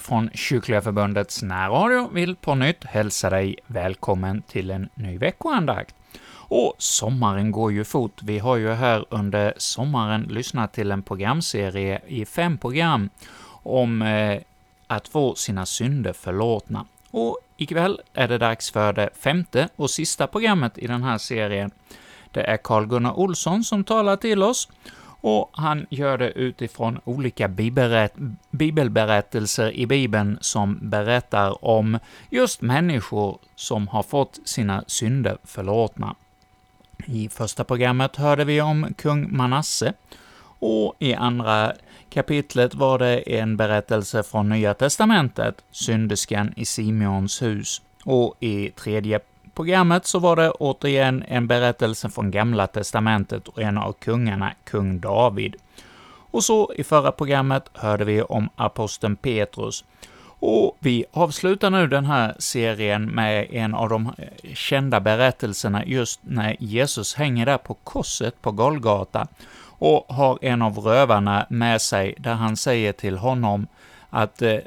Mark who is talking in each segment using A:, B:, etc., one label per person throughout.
A: Från Kyrkliga Förbundets närradio vill på nytt hälsa dig välkommen till en ny veckoandakt. Och sommaren går ju fort. Vi har ju här under sommaren lyssnat till en programserie i fem program om eh, att få sina synder förlåtna. Och ikväll är det dags för det femte och sista programmet i den här serien. Det är Carl-Gunnar Olsson som talar till oss, och han gör det utifrån olika bibelberättelser i Bibeln som berättar om just människor som har fått sina synder förlåtna. I första programmet hörde vi om kung Manasse, och i andra kapitlet var det en berättelse från Nya Testamentet, synderskan i Simeons hus, och i tredje programmet så var det återigen en berättelse från Gamla Testamentet och en av kungarna, kung David. Och så i förra programmet hörde vi om aposteln Petrus. Och vi avslutar nu den här serien med en av de eh, kända berättelserna just när Jesus hänger där på korset på Golgata och har en av rövarna med sig, där han säger till honom att eh,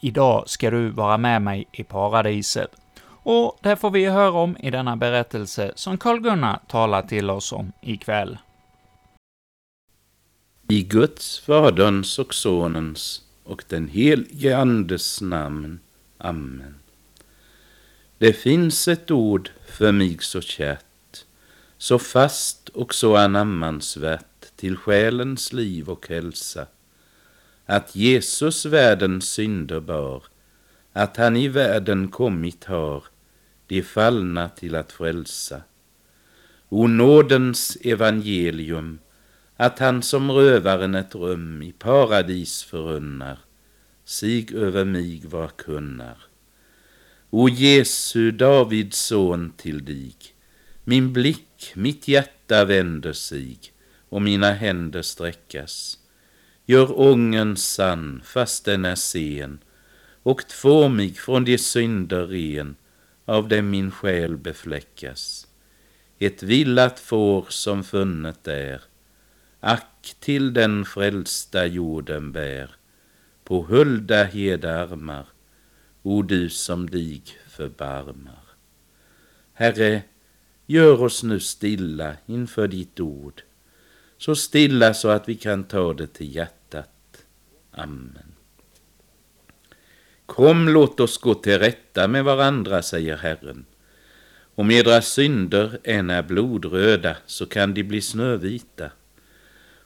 A: ”idag ska du vara med mig i paradiset”. Och det får vi höra om i denna berättelse som Karl-Gunnar talar till oss om ikväll.
B: I Guds, Faderns och Sonens och den helige Andes namn. Amen. Det finns ett ord för mig så kärt, så fast och så anammansvärt till själens liv och hälsa, att Jesus världens synder bar, att han i världen kommit har, de fallna till att frälsa. O nådens evangelium, att han som rövaren ett rum i paradis förunnar, sig över mig var kunnar. O Jesu, Davids son till dig, min blick, mitt hjärta vänder sig och mina händer sträckas. Gör ången sann, fast den är sen, och två mig från de synder ren, av dem min själ befläckas. Ett villat får som funnet är, ack till den frälsta jorden bär, på hulda hedarmar, o du som dig förbarmar. Herre, gör oss nu stilla inför ditt ord, så stilla så att vi kan ta det till hjärtat. Amen. Kom, låt oss gå till rätta med varandra, säger Herren. Om edra synder än är blodröda, så kan de bli snövita.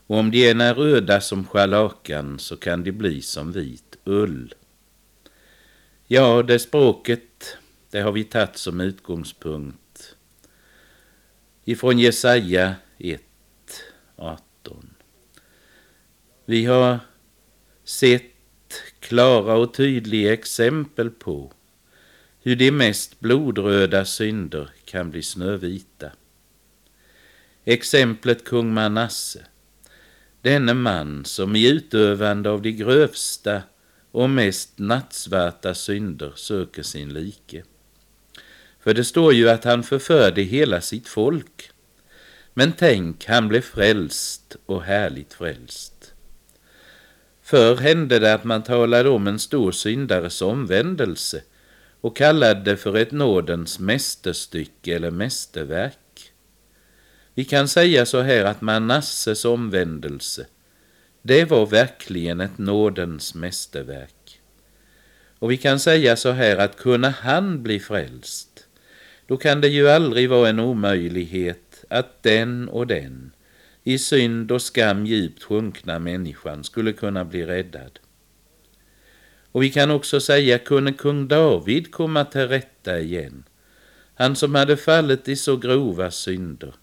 B: Och om de än är röda som scharlakan, så kan de bli som vit ull. Ja, det språket, det har vi tagit som utgångspunkt ifrån Jesaja 1, 18. Vi har sett klara och tydliga exempel på hur de mest blodröda synder kan bli snövita. Exemplet kung Manasse, denne man som i utövande av de grövsta och mest nattsvarta synder söker sin like. För det står ju att han förförde hela sitt folk. Men tänk, han blev frälst och härligt frälst. Förr hände det att man talade om en stor syndares omvändelse och kallade det för ett nådens mästerstycke eller mästerverk. Vi kan säga så här att Manasses omvändelse, det var verkligen ett nådens mästerverk. Och vi kan säga så här att kunna han bli frälst, då kan det ju aldrig vara en omöjlighet att den och den i synd och skam djupt sjunkna människan skulle kunna bli räddad. Och vi kan också säga, kunde kung David komma till rätta igen, han som hade fallit i så grova synder,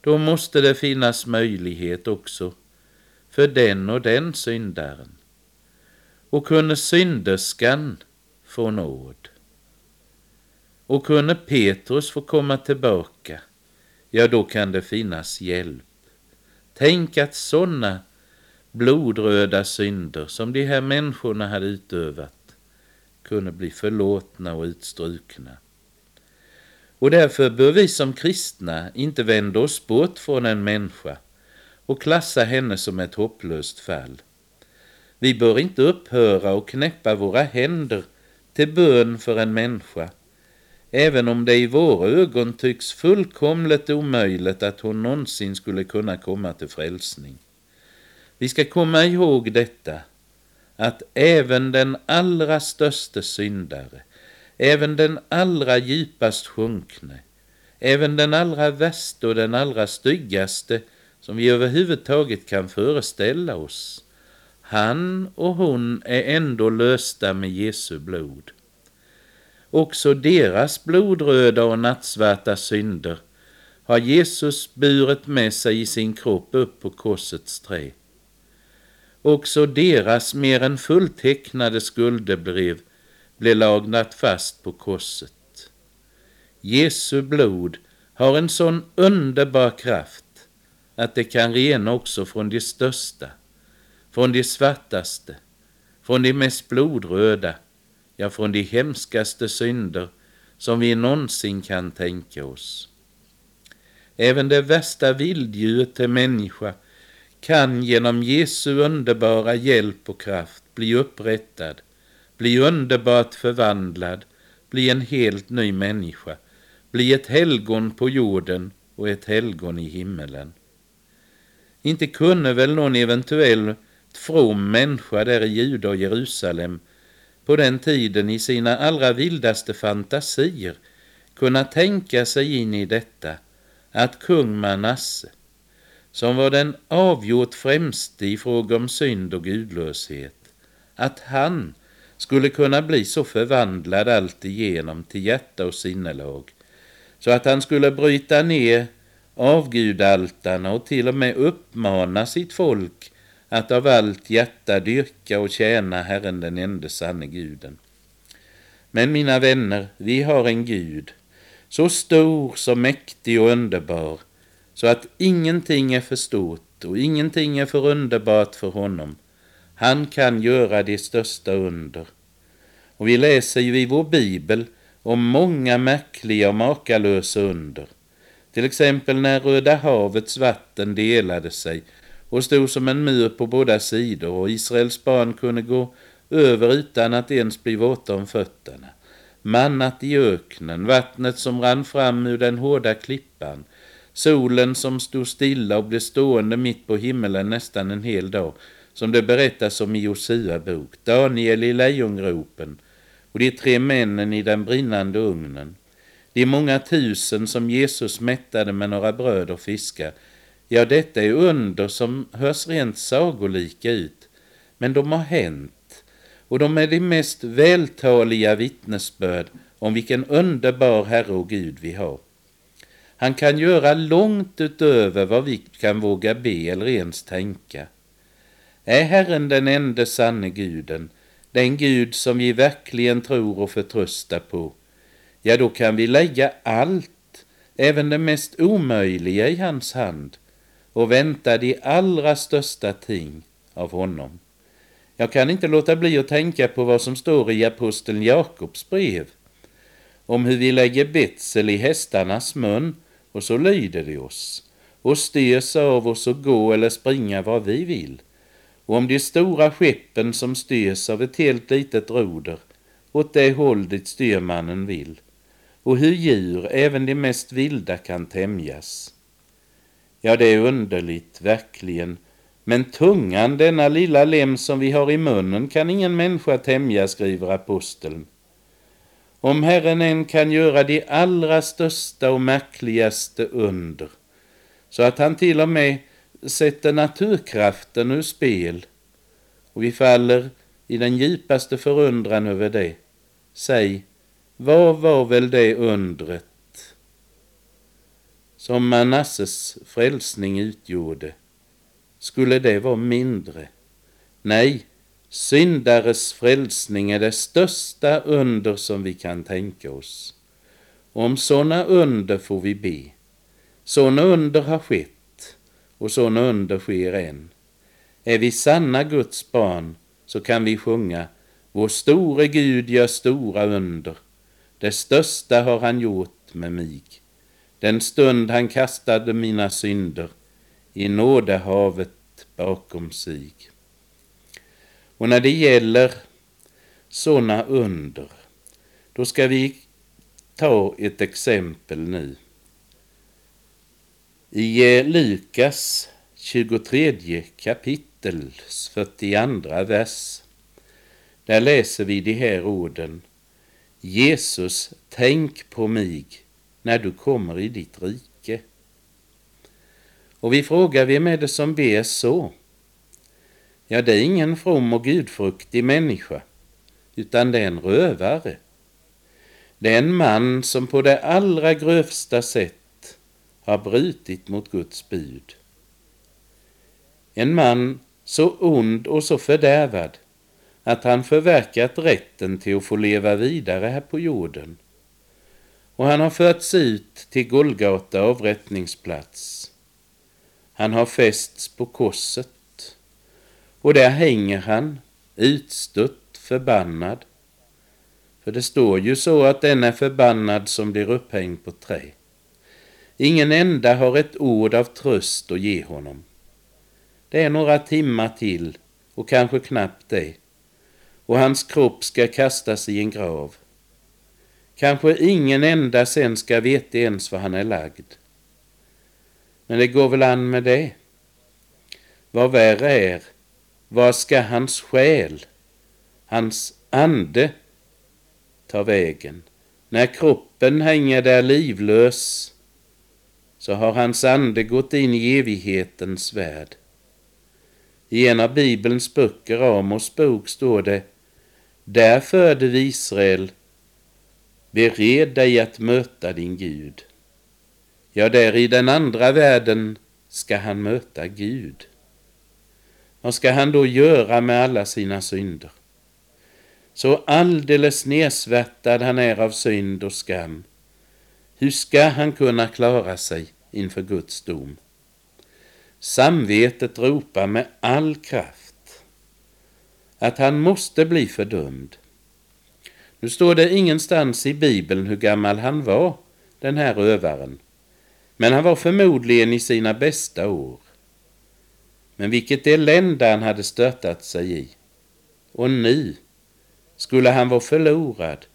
B: då måste det finnas möjlighet också för den och den syndaren. Och kunde synderskan få nåd. Och kunde Petrus få komma tillbaka, ja då kan det finnas hjälp. Tänk att sådana blodröda synder som de här människorna hade utövat kunde bli förlåtna och utstrukna. Och därför bör vi som kristna inte vända oss bort från en människa och klassa henne som ett hopplöst fall. Vi bör inte upphöra och knäppa våra händer till bön för en människa, även om det i våra ögon tycks fullkomligt omöjligt att hon någonsin skulle kunna komma till frälsning. Vi ska komma ihåg detta, att även den allra största syndare, även den allra djupast sjunkne, även den allra värsta och den allra styggaste som vi överhuvudtaget kan föreställa oss, han och hon är ändå lösta med Jesu blod. Också deras blodröda och nattsvarta synder har Jesus burit med sig i sin kropp upp på korsets trä. Också deras mer än fulltecknade skuldebrev blev lagnat fast på korset. Jesu blod har en sån underbar kraft att det kan rena också från de största, från de svartaste, från de mest blodröda, ja, från de hemskaste synder som vi någonsin kan tänka oss. Även det värsta vilddjuret till människa kan genom Jesu underbara hjälp och kraft bli upprättad, bli underbart förvandlad, bli en helt ny människa, bli ett helgon på jorden och ett helgon i himmelen. Inte kunde väl någon eventuell from människa där i Juda och Jerusalem på den tiden i sina allra vildaste fantasier kunna tänka sig in i detta att kung Manasse, som var den avgjort främste i fråga om synd och gudlöshet, att han skulle kunna bli så förvandlad alltigenom till hjärta och sinnelag, så att han skulle bryta ner avgudaltarna och till och med uppmana sitt folk att av allt hjärta dyrka och tjäna Herren den enda sanne guden. Men mina vänner, vi har en Gud, så stor, så mäktig och underbar, så att ingenting är för stort och ingenting är för underbart för honom. Han kan göra de största under. Och vi läser ju i vår bibel om många märkliga och makalösa under. Till exempel när Röda havets vatten delade sig och stod som en mur på båda sidor och Israels barn kunde gå över utan att ens bli våta om fötterna. Mannat i öknen, vattnet som rann fram ur den hårda klippan, solen som stod stilla och blev stående mitt på himmelen nästan en hel dag, som det berättas om i Josua bok, Daniel i lejongropen och de tre männen i den brinnande ugnen. De många tusen som Jesus mättade med några bröd och fiskar, ja, detta är under som hörs rent sagolika ut, men de har hänt, och de är de mest vältaliga vittnesbörd om vilken underbar Herre och Gud vi har. Han kan göra långt utöver vad vi kan våga be eller ens tänka. Är Herren den enda sanne guden, den Gud som vi verkligen tror och förtröstar på, ja, då kan vi lägga allt, även det mest omöjliga i hans hand och vänta de allra största ting av honom. Jag kan inte låta bli att tänka på vad som står i aposteln Jakobs brev om hur vi lägger betsel i hästarnas mun och så lyder de oss och styrs av oss att gå eller springa vad vi vill och om de stora skeppen som styrs av ett helt litet roder åt det håll dit styrmannen vill och hur djur, även de mest vilda, kan tämjas. Ja, det är underligt, verkligen. Men tungan, denna lilla lem som vi har i munnen, kan ingen människa tämja, skriver aposteln. Om Herren än kan göra de allra största och märkligaste under, så att han till och med sätter naturkraften ur spel, och vi faller i den djupaste förundran över det. Säg, vad var väl det undret som Manasses frälsning utgjorde? Skulle det vara mindre? Nej, syndares frälsning är det största under som vi kan tänka oss. Om sådana under får vi be. Sådana under har skett och sådana under sker än. Är vi sanna Guds barn så kan vi sjunga Vår store Gud gör stora under. Det största har han gjort med mig. Den stund han kastade mina synder i nådehavet bakom sig. Och när det gäller sådana under, då ska vi ta ett exempel nu. I Lukas 23 kapitel 42 vers, där läser vi de här orden. Jesus, tänk på mig när du kommer i ditt rike. Och vi frågar, vem är det som ber så? Ja, det är ingen from och gudfruktig människa, utan det är en rövare. Det är en man som på det allra grövsta sätt har brutit mot Guds bud. En man så ond och så fördärvad att han förverkat rätten till att få leva vidare här på jorden. Och han har förts ut till Golgata avrättningsplats. Han har fästs på korset och där hänger han utstött, förbannad. För det står ju så att den är förbannad som blir upphängd på trä. Ingen enda har ett ord av tröst att ge honom. Det är några timmar till och kanske knappt det. Och hans kropp ska kastas i en grav. Kanske ingen enda sen ska veta ens var han är lagd. Men det går väl an med det. Vad värre är, var ska hans själ, hans ande, ta vägen? När kroppen hänger där livlös, så har hans ande gått in i evighetens värld. I en av Bibelns böcker, Amos bok, står det Där förde vi Israel, bered dig att möta din Gud. Ja, där i den andra världen ska han möta Gud. Vad ska han då göra med alla sina synder? Så alldeles nedsvärtad han är av synd och skam. Hur ska han kunna klara sig inför Guds dom? Samvetet ropar med all kraft att han måste bli fördömd. Nu står det ingenstans i Bibeln hur gammal han var, den här rövaren. Men han var förmodligen i sina bästa år. Men vilket elände han hade störtat sig i. Och nu skulle han vara förlorad,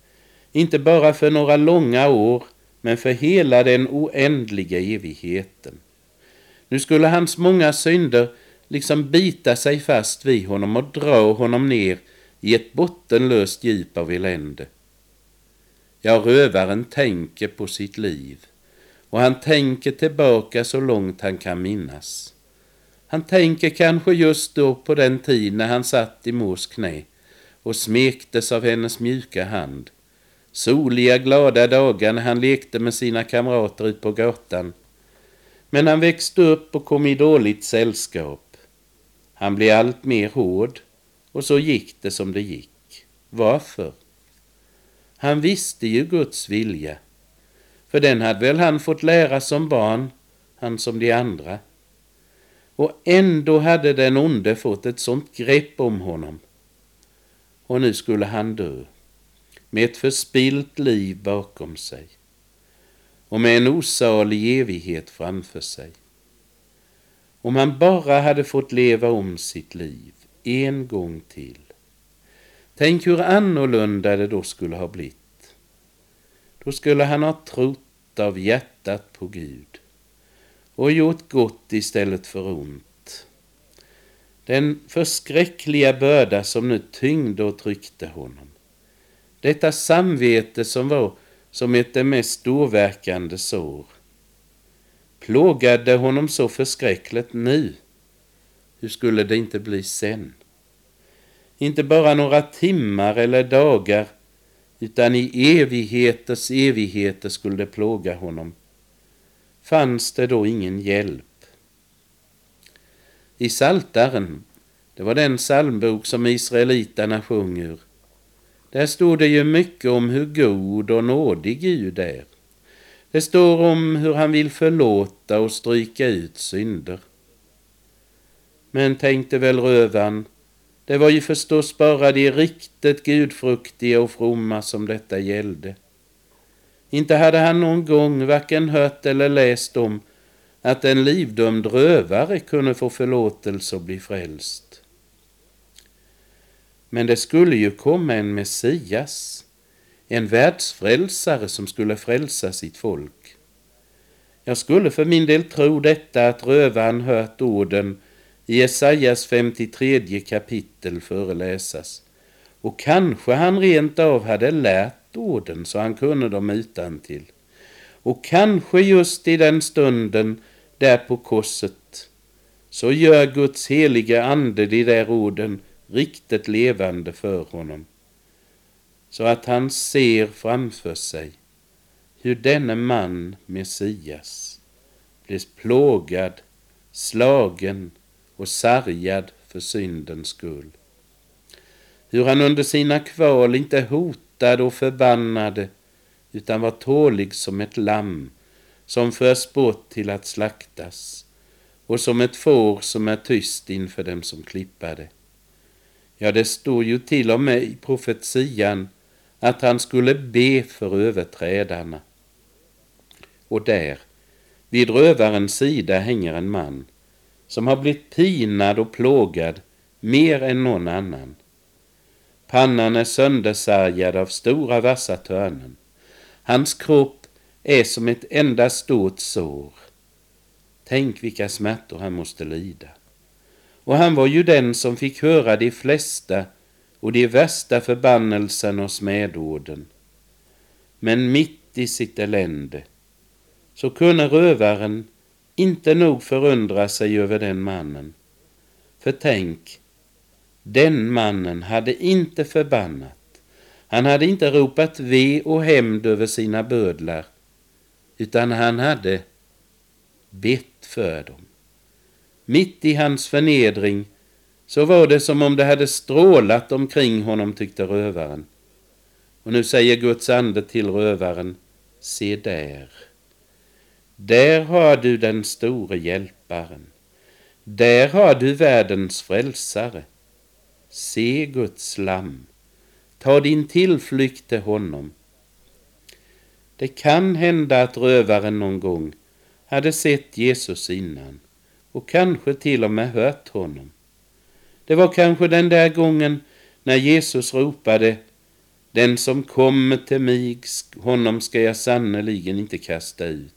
B: inte bara för några långa år, men för hela den oändliga evigheten. Nu skulle hans många synder liksom bita sig fast vid honom och dra honom ner i ett bottenlöst djup av elände. Ja, rövaren tänker på sitt liv och han tänker tillbaka så långt han kan minnas. Han tänker kanske just då på den tid när han satt i mors knä och smektes av hennes mjuka hand. Soliga glada dagar när han lekte med sina kamrater ut på gatan men han växte upp och kom i dåligt sällskap. Han blev allt mer hård och så gick det som det gick. Varför? Han visste ju Guds vilja. För den hade väl han fått lära som barn, han som de andra. Och ändå hade den onde fått ett sånt grepp om honom. Och nu skulle han dö, med ett förspilt liv bakom sig och med en osalig evighet framför sig. Om han bara hade fått leva om sitt liv en gång till. Tänk hur annorlunda det då skulle ha blivit. Då skulle han ha trott av hjärtat på Gud och gjort gott istället för ont. Den förskräckliga börda som nu tyngde och tryckte honom. Detta samvete som var som ett det mest storverkande sår. Plågade honom så förskräckligt nu, hur skulle det inte bli sen? Inte bara några timmar eller dagar, utan i evigheters evigheter skulle det plåga honom. Fanns det då ingen hjälp? I Saltaren, det var den psalmbok som israeliterna sjunger, ur, där stod det ju mycket om hur god och nådig Gud är. Det står om hur han vill förlåta och stryka ut synder. Men tänkte väl rövan, det var ju förstås bara de riktigt gudfruktiga och fromma som detta gällde. Inte hade han någon gång varken hört eller läst om att en livdömd rövare kunde få förlåtelse och bli frälst. Men det skulle ju komma en Messias, en världsfrälsare som skulle frälsa sitt folk. Jag skulle för min del tro detta att rövaren hört orden i Jesajas 53 kapitel föreläsas. Och kanske han rent av hade lärt orden så han kunde dem utan till. Och kanske just i den stunden där på korset så gör Guds heliga ande de där orden riktigt levande för honom. Så att han ser framför sig hur denne man, Messias, blir plågad, slagen och sargad för syndens skull. Hur han under sina kval inte hotade och förbannade utan var tålig som ett lamm som förs bort till att slaktas och som ett får som är tyst inför dem som klippade. Ja, det står ju till och med i profetian att han skulle be för överträdarna. Och där, vid rövarens sida, hänger en man som har blivit pinad och plågad mer än någon annan. Pannan är söndersargad av stora vassa törnen. Hans kropp är som ett enda stort sår. Tänk vilka smärtor han måste lida. Och han var ju den som fick höra de flesta och de värsta förbannelserna och smedorden. Men mitt i sitt elände så kunde rövaren inte nog förundra sig över den mannen. För tänk, den mannen hade inte förbannat. Han hade inte ropat ve och hämnd över sina bödlar, utan han hade bett för dem. Mitt i hans förnedring så var det som om det hade strålat omkring honom, tyckte rövaren. Och nu säger Guds ande till rövaren, se där. Där har du den store hjälparen. Där har du världens frälsare. Se Guds lam. Ta din tillflykt till honom. Det kan hända att rövaren någon gång hade sett Jesus innan och kanske till och med hört honom. Det var kanske den där gången när Jesus ropade Den som kommer till mig, honom ska jag sannerligen inte kasta ut.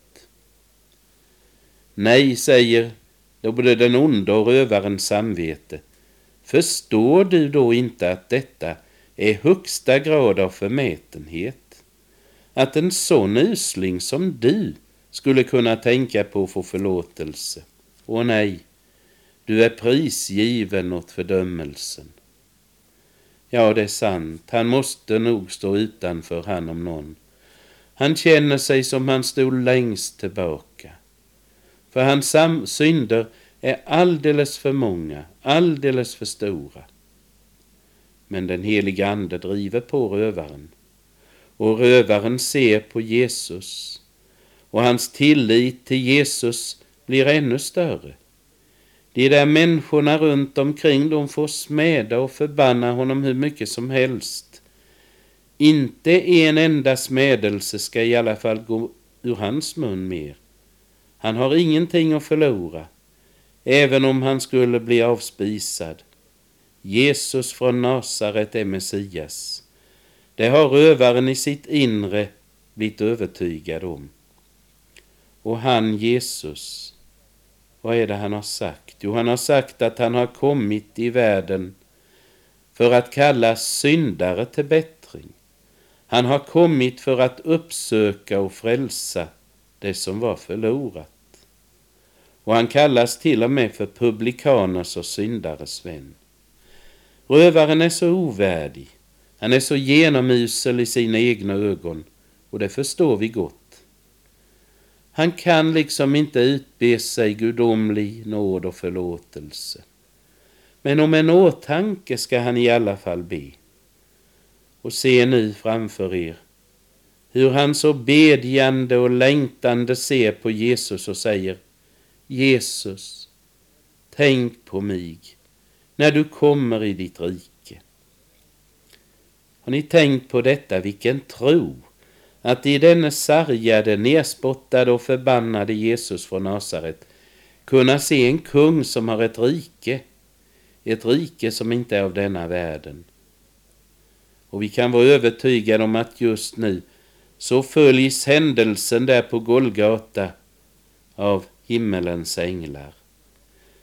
B: Nej, säger då både den onde och rövarens samvete. Förstår du då inte att detta är högsta grad av förmätenhet? Att en sån usling som du skulle kunna tänka på att få förlåtelse? Åh nej, du är prisgiven åt fördömelsen. Ja, det är sant, han måste nog stå utanför han om någon. Han känner sig som han stod längst tillbaka. För hans synder är alldeles för många, alldeles för stora. Men den helige Ande driver på rövaren. Och rövaren ser på Jesus. Och hans tillit till Jesus blir ännu större. De där människorna runt omkring de får smäda och förbanna honom hur mycket som helst. Inte en enda smädelse ska i alla fall gå ur hans mun mer. Han har ingenting att förlora, även om han skulle bli avspisad. Jesus från Nasaret är Messias. Det har rövaren i sitt inre blivit övertygad om. Och han, Jesus, vad är det han har sagt? Jo, han har sagt att han har kommit i världen för att kalla syndare till bättring. Han har kommit för att uppsöka och frälsa det som var förlorat och han kallas till och med för publikaners och syndares vän. Rövaren är så ovärdig, han är så genomusel i sina egna ögon och det förstår vi gott. Han kan liksom inte utbe sig gudomlig nåd och förlåtelse. Men om en åtanke ska han i alla fall be. Och se nu framför er hur han så bedjande och längtande ser på Jesus och säger Jesus, tänk på mig när du kommer i ditt rike. Har ni tänkt på detta, vilken tro, att i denne sargade, nerspottade och förbannade Jesus från Nasaret kunna se en kung som har ett rike, ett rike som inte är av denna världen, Och vi kan vara övertygade om att just nu så följs händelsen där på Golgata av himmelens änglar.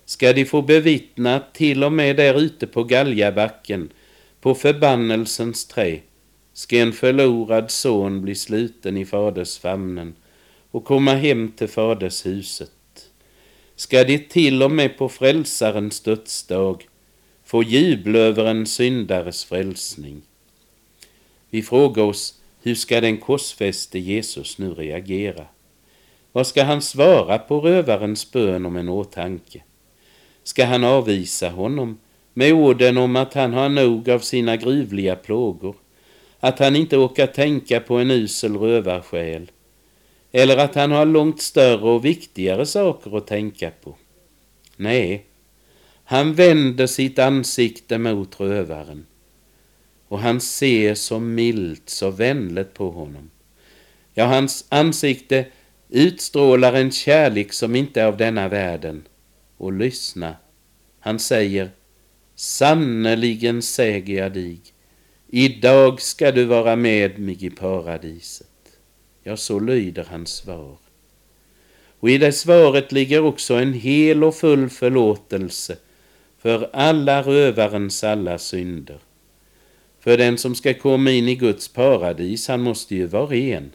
B: Ska de få bevittna till och med där ute på Galjabacken, på förbannelsens trä, ska en förlorad son bli sluten i fadersfamnen och komma hem till fadershuset. Ska de till och med på frälsarens dödsdag få jubla över en syndares frälsning. Vi frågar oss, hur ska den korsfäste Jesus nu reagera? Vad ska han svara på rövarens bön om en åtanke? Ska han avvisa honom med orden om att han har nog av sina gruvliga plågor, att han inte orkar tänka på en usel rövarsjäl, eller att han har långt större och viktigare saker att tänka på? Nej, han vänder sitt ansikte mot rövaren och han ser så milt, så vänligt på honom. Ja, hans ansikte utstrålar en kärlek som inte är av denna världen. Och lyssna, han säger Sannerligen säger jag dig, idag ska du vara med mig i paradiset. Ja, så lyder hans svar. Och i det svaret ligger också en hel och full förlåtelse för alla rövarens alla synder. För den som ska komma in i Guds paradis, han måste ju vara ren.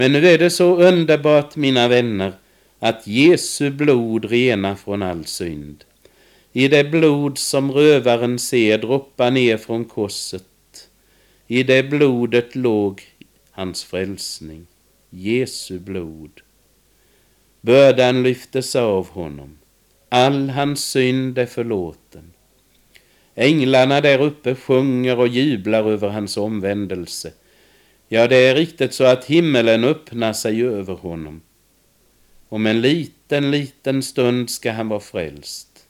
B: Men nu är det så underbart, mina vänner, att Jesu blod renar från all synd. I det blod som rövaren ser droppa ner från korset, i det blodet låg hans frälsning, Jesu blod. Bördan lyftes av honom. All hans synd är förlåten. Änglarna där uppe sjunger och jublar över hans omvändelse. Ja, det är riktigt så att himmelen öppnar sig över honom. Om en liten, liten stund ska han vara frälst.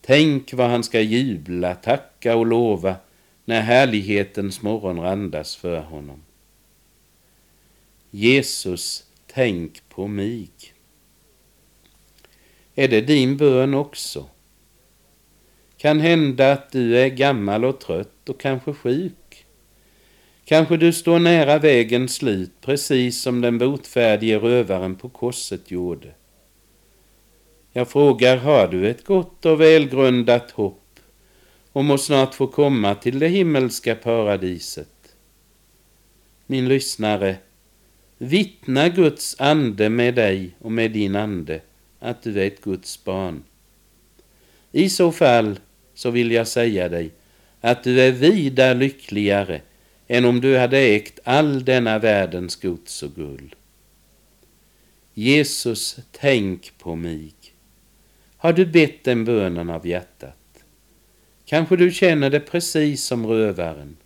B: Tänk vad han ska jubla, tacka och lova när härlighetens morgon randas för honom. Jesus, tänk på mig. Är det din bön också? Kan hända att du är gammal och trött och kanske sjuk. Kanske du står nära vägens slut, precis som den botfärdige rövaren på korset gjorde. Jag frågar, har du ett gott och välgrundat hopp om att snart få komma till det himmelska paradiset? Min lyssnare, vittna Guds ande med dig och med din ande att du är ett Guds barn. I så fall så vill jag säga dig att du är vida lyckligare än om du hade ägt all denna världens gods och guld. Jesus, tänk på mig. Har du bett den bönen av hjärtat? Kanske du känner det precis som rövaren.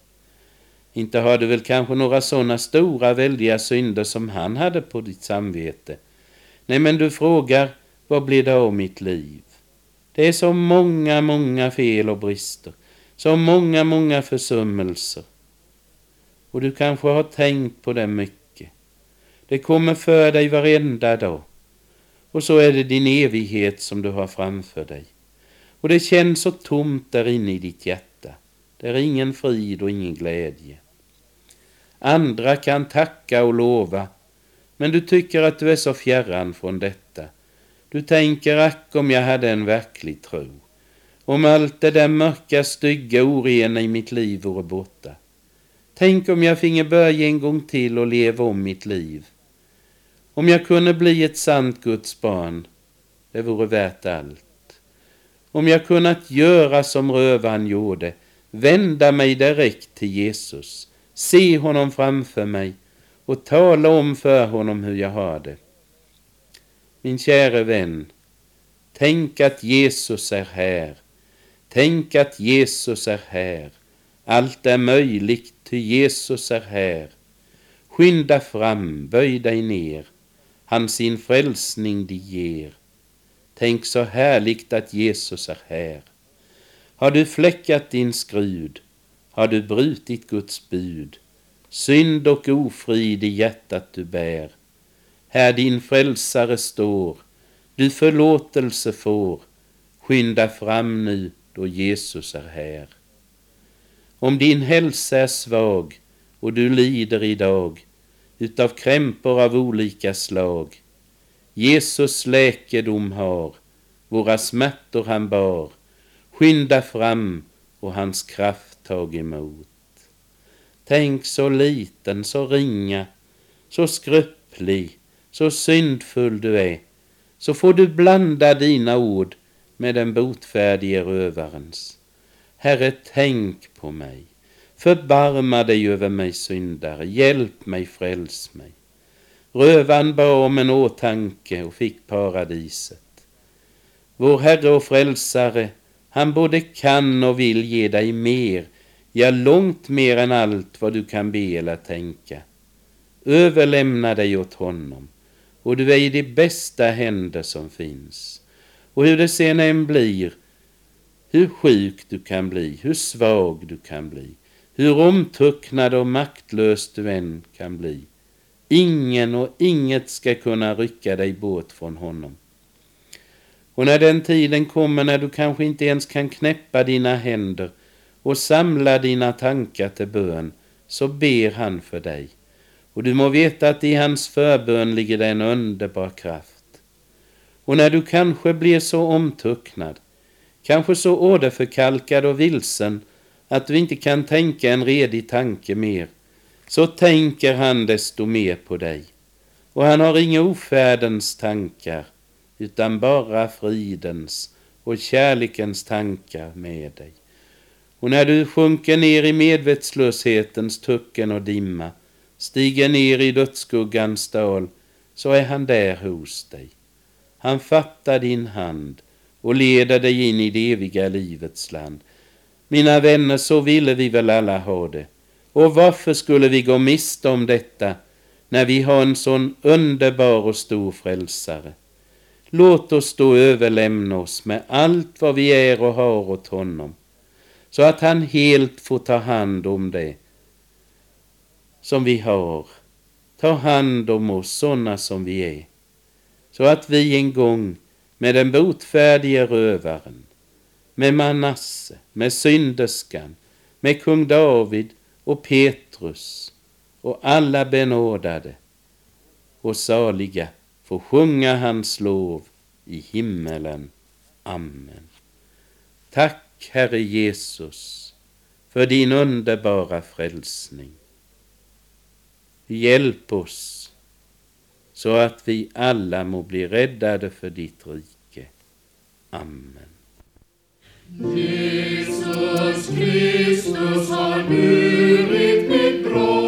B: Inte har du väl kanske några sådana stora väldiga synder som han hade på ditt samvete. Nej, men du frågar, vad blir det av mitt liv? Det är så många, många fel och brister. Så många, många försummelser. Och du kanske har tänkt på det mycket. Det kommer för dig varenda dag. Och så är det din evighet som du har framför dig. Och det känns så tomt där inne i ditt hjärta. Det är ingen frid och ingen glädje. Andra kan tacka och lova, men du tycker att du är så fjärran från detta. Du tänker, ack om jag hade en verklig tro. Om allt det där mörka, stygga, orena i mitt liv vore borta. Tänk om jag finge börja en gång till och leva om mitt liv. Om jag kunde bli ett sant Guds barn, det vore värt allt. Om jag kunnat göra som rövaren gjorde, vända mig direkt till Jesus, se honom framför mig och tala om för honom hur jag har det. Min käre vän, tänk att Jesus är här. Tänk att Jesus är här. Allt är möjligt, ty Jesus är här. Skynda fram, böj dig ner. Han sin frälsning dig ger. Tänk så härligt att Jesus är här. Har du fläckat din skrud, har du brutit Guds bud, synd och ofrid i hjärtat du bär, här din frälsare står, du förlåtelse får, skynda fram nu då Jesus är här. Om din hälsa är svag och du lider idag utav krämpor av olika slag. Jesus läkedom har, våra smärtor han bar. Skynda fram och hans kraft tag emot. Tänk så liten, så ringa, så skröplig, så syndfull du är, så får du blanda dina ord med den botfärdige rövarens. Herre, tänk på mig. Förbarma dig över mig syndare, hjälp mig, fräls mig. Rövaren bad om en åtanke och fick paradiset. Vår Herre och Frälsare, han både kan och vill ge dig mer, ja, långt mer än allt vad du kan be eller tänka. Överlämna dig åt honom, och du är i de bästa händer som finns. Och hur det sen än blir, hur sjuk du kan bli, hur svag du kan bli, hur omtucknad och maktlös du än kan bli. Ingen och inget ska kunna rycka dig bort från honom. Och när den tiden kommer när du kanske inte ens kan knäppa dina händer och samla dina tankar till bön, så ber han för dig. Och du må veta att i hans förbön ligger det en underbar kraft. Och när du kanske blir så omtucknad, kanske så åderförkalkad och vilsen att du inte kan tänka en redig tanke mer, så tänker han desto mer på dig. Och han har inga ofärdens tankar, utan bara fridens och kärlekens tankar med dig. Och när du sjunker ner i medvetslöshetens tucken och dimma, stiger ner i dödsskuggans dal, så är han där hos dig. Han fattar din hand och leder dig in i det eviga livets land. Mina vänner, så ville vi väl alla ha det. Och varför skulle vi gå miste om detta när vi har en sån underbar och stor frälsare? Låt oss då överlämna oss med allt vad vi är och har åt honom, så att han helt får ta hand om det som vi har. Ta hand om oss sådana som vi är, så att vi en gång med den botfärdige rövaren, med Manasse, med synderskan, med kung David och Petrus och alla benådade och saliga får sjunga hans lov i himmelen. Amen. Tack, Herre Jesus, för din underbara frälsning. Hjälp oss så att vi alla må bli räddade för ditt rike. Amen.
C: Jesus Kristus har burit mitt brott.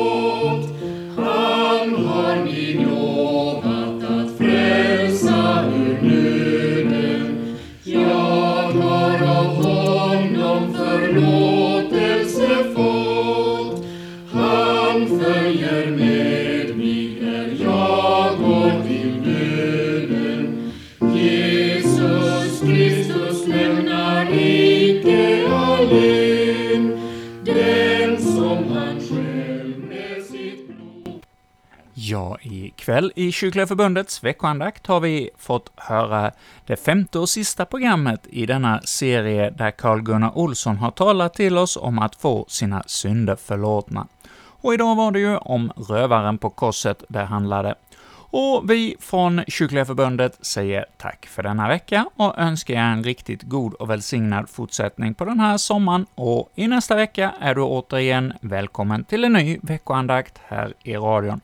A: Ikväll i Kyrkliga Förbundets veckoandakt har vi fått höra det femte och sista programmet i denna serie där Carl-Gunnar Olsson har talat till oss om att få sina synder förlåtna. Och idag var det ju om rövaren på korset det handlade. Och vi från Kyrkliga Förbundet säger tack för denna vecka och önskar er en riktigt god och välsignad fortsättning på den här sommaren, och i nästa vecka är du återigen välkommen till en ny veckoandakt här i radion.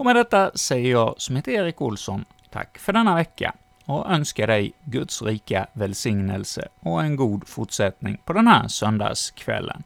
A: Och med detta säger jag, som heter Erik Olsson, tack för denna vecka och önskar dig Guds rika välsignelse och en god fortsättning på den här söndagskvällen.